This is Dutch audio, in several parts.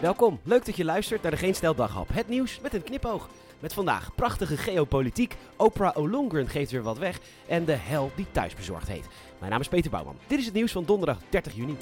Welkom, leuk dat je luistert naar de Geen Stel Daghap. Het nieuws met een knipoog. Met vandaag prachtige geopolitiek, Oprah O'Longren geeft weer wat weg en de hel die thuisbezorgd heet. Mijn naam is Peter Bouwman. Dit is het nieuws van donderdag 30 juni.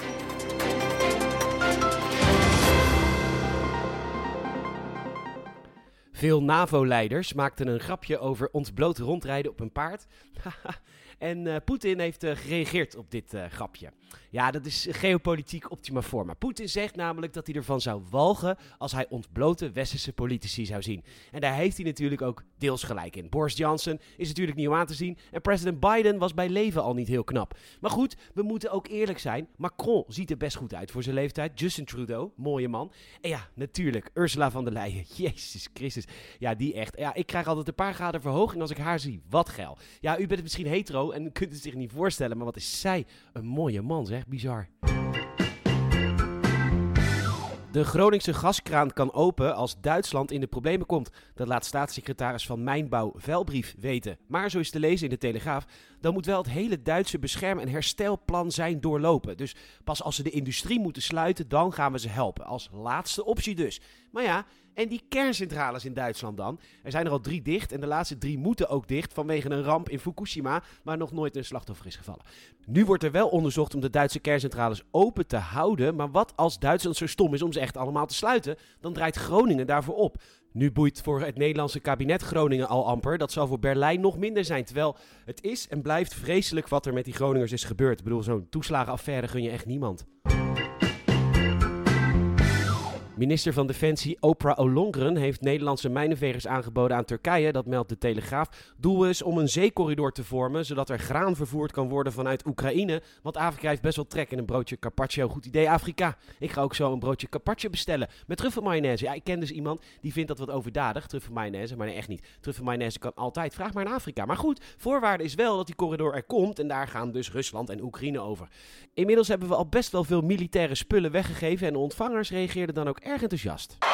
Veel NAVO-leiders maakten een grapje over ons bloot rondrijden op een paard. en uh, Poetin heeft uh, gereageerd op dit uh, grapje. Ja, dat is geopolitiek optima forma. Poetin zegt namelijk dat hij ervan zou walgen als hij ontblote westerse politici zou zien. En daar heeft hij natuurlijk ook deels gelijk in. Boris Johnson is natuurlijk nieuw aan te zien en president Biden was bij leven al niet heel knap. Maar goed, we moeten ook eerlijk zijn. Macron ziet er best goed uit voor zijn leeftijd. Justin Trudeau, mooie man. En ja, natuurlijk, Ursula van der Leyen. Jezus Christus. Ja, die echt. Ja, ik krijg altijd een paar graden verhoging als ik haar zie. Wat geil. Ja, u bent misschien hetero en kunt het zich niet voorstellen, maar wat is zij een mooie man, zeg. Bizar. De Groningse gaskraan kan open als Duitsland in de problemen komt. Dat laat staatssecretaris van Mijnbouw Velbrief weten. Maar zo is te lezen in de Telegraaf, dan moet wel het hele Duitse bescherm- en herstelplan zijn doorlopen. Dus pas als ze de industrie moeten sluiten, dan gaan we ze helpen. Als laatste optie dus. Maar ja, en die kerncentrales in Duitsland dan? Er zijn er al drie dicht en de laatste drie moeten ook dicht vanwege een ramp in Fukushima, waar nog nooit een slachtoffer is gevallen. Nu wordt er wel onderzocht om de Duitse kerncentrales open te houden, maar wat als Duitsland zo stom is om ze echt allemaal te sluiten? Dan draait Groningen daarvoor op. Nu boeit voor het Nederlandse kabinet Groningen al amper. Dat zal voor Berlijn nog minder zijn. Terwijl het is en blijft vreselijk wat er met die Groningers is gebeurd. Ik bedoel, zo'n toeslagenaffaire gun je echt niemand. Minister van Defensie Oprah O'Longren heeft Nederlandse mijnenvegers aangeboden aan Turkije, dat meldt de Telegraaf. Doel is om een zeecorridor te vormen, zodat er graan vervoerd kan worden vanuit Oekraïne. Want Afrika heeft best wel trek in een broodje carpaccio. Goed idee, Afrika. Ik ga ook zo een broodje carpaccio bestellen met truffelmayonaise. Ja, ik ken dus iemand die vindt dat wat overdadig, truffelmayonaise, maar nee, echt niet. Truffelmayonaise kan altijd. Vraag maar in Afrika. Maar goed, voorwaarde is wel dat die corridor er komt en daar gaan dus Rusland en Oekraïne over. Inmiddels hebben we al best wel veel militaire spullen weggegeven en de ontvangers reageerden dan ook erg enthousiast.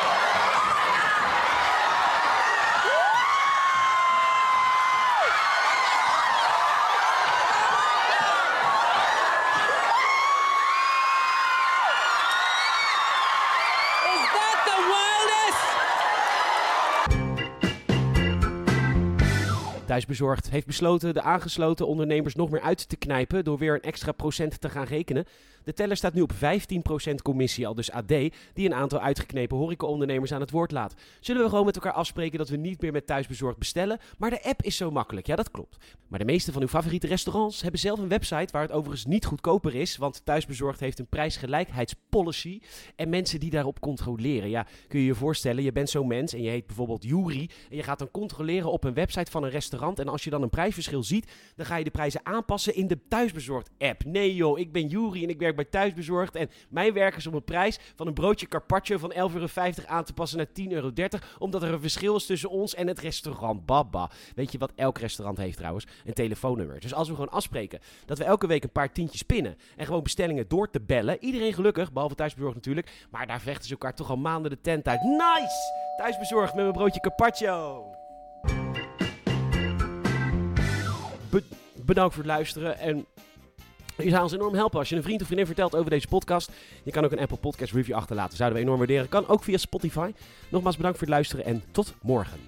Thuisbezorgd heeft besloten de aangesloten ondernemers nog meer uit te knijpen door weer een extra procent te gaan rekenen. De teller staat nu op 15% commissie, al dus AD, die een aantal uitgeknepen horecaondernemers aan het woord laat. Zullen we gewoon met elkaar afspreken dat we niet meer met thuisbezorgd bestellen? Maar de app is zo makkelijk. Ja, dat klopt. Maar de meeste van uw favoriete restaurants hebben zelf een website waar het overigens niet goedkoper is, want thuisbezorgd heeft een prijsgelijkheidspolicy en mensen die daarop controleren. Ja, kun je je voorstellen, je bent zo'n mens en je heet bijvoorbeeld Jury en je gaat dan controleren op een website van een restaurant en als je dan een prijsverschil ziet, dan ga je de prijzen aanpassen in de thuisbezorgd app. Nee joh, ik ben Jury en ik werk bij Thuisbezorgd en mijn werkers om een prijs van een broodje carpaccio van 11,50 euro aan te passen naar 10,30 euro, omdat er een verschil is tussen ons en het restaurant. Baba. Weet je wat elk restaurant heeft trouwens? Een telefoonnummer. Dus als we gewoon afspreken dat we elke week een paar tientjes pinnen en gewoon bestellingen door te bellen, iedereen gelukkig, behalve Thuisbezorgd natuurlijk, maar daar vechten ze elkaar toch al maanden de tent uit. Nice! Thuisbezorgd met mijn broodje carpaccio. Be bedankt voor het luisteren en je zou ons enorm helpen als je een vriend of vriendin vertelt over deze podcast. Je kan ook een Apple Podcast review achterlaten. Zouden we enorm waarderen. Kan ook via Spotify. Nogmaals bedankt voor het luisteren en tot morgen.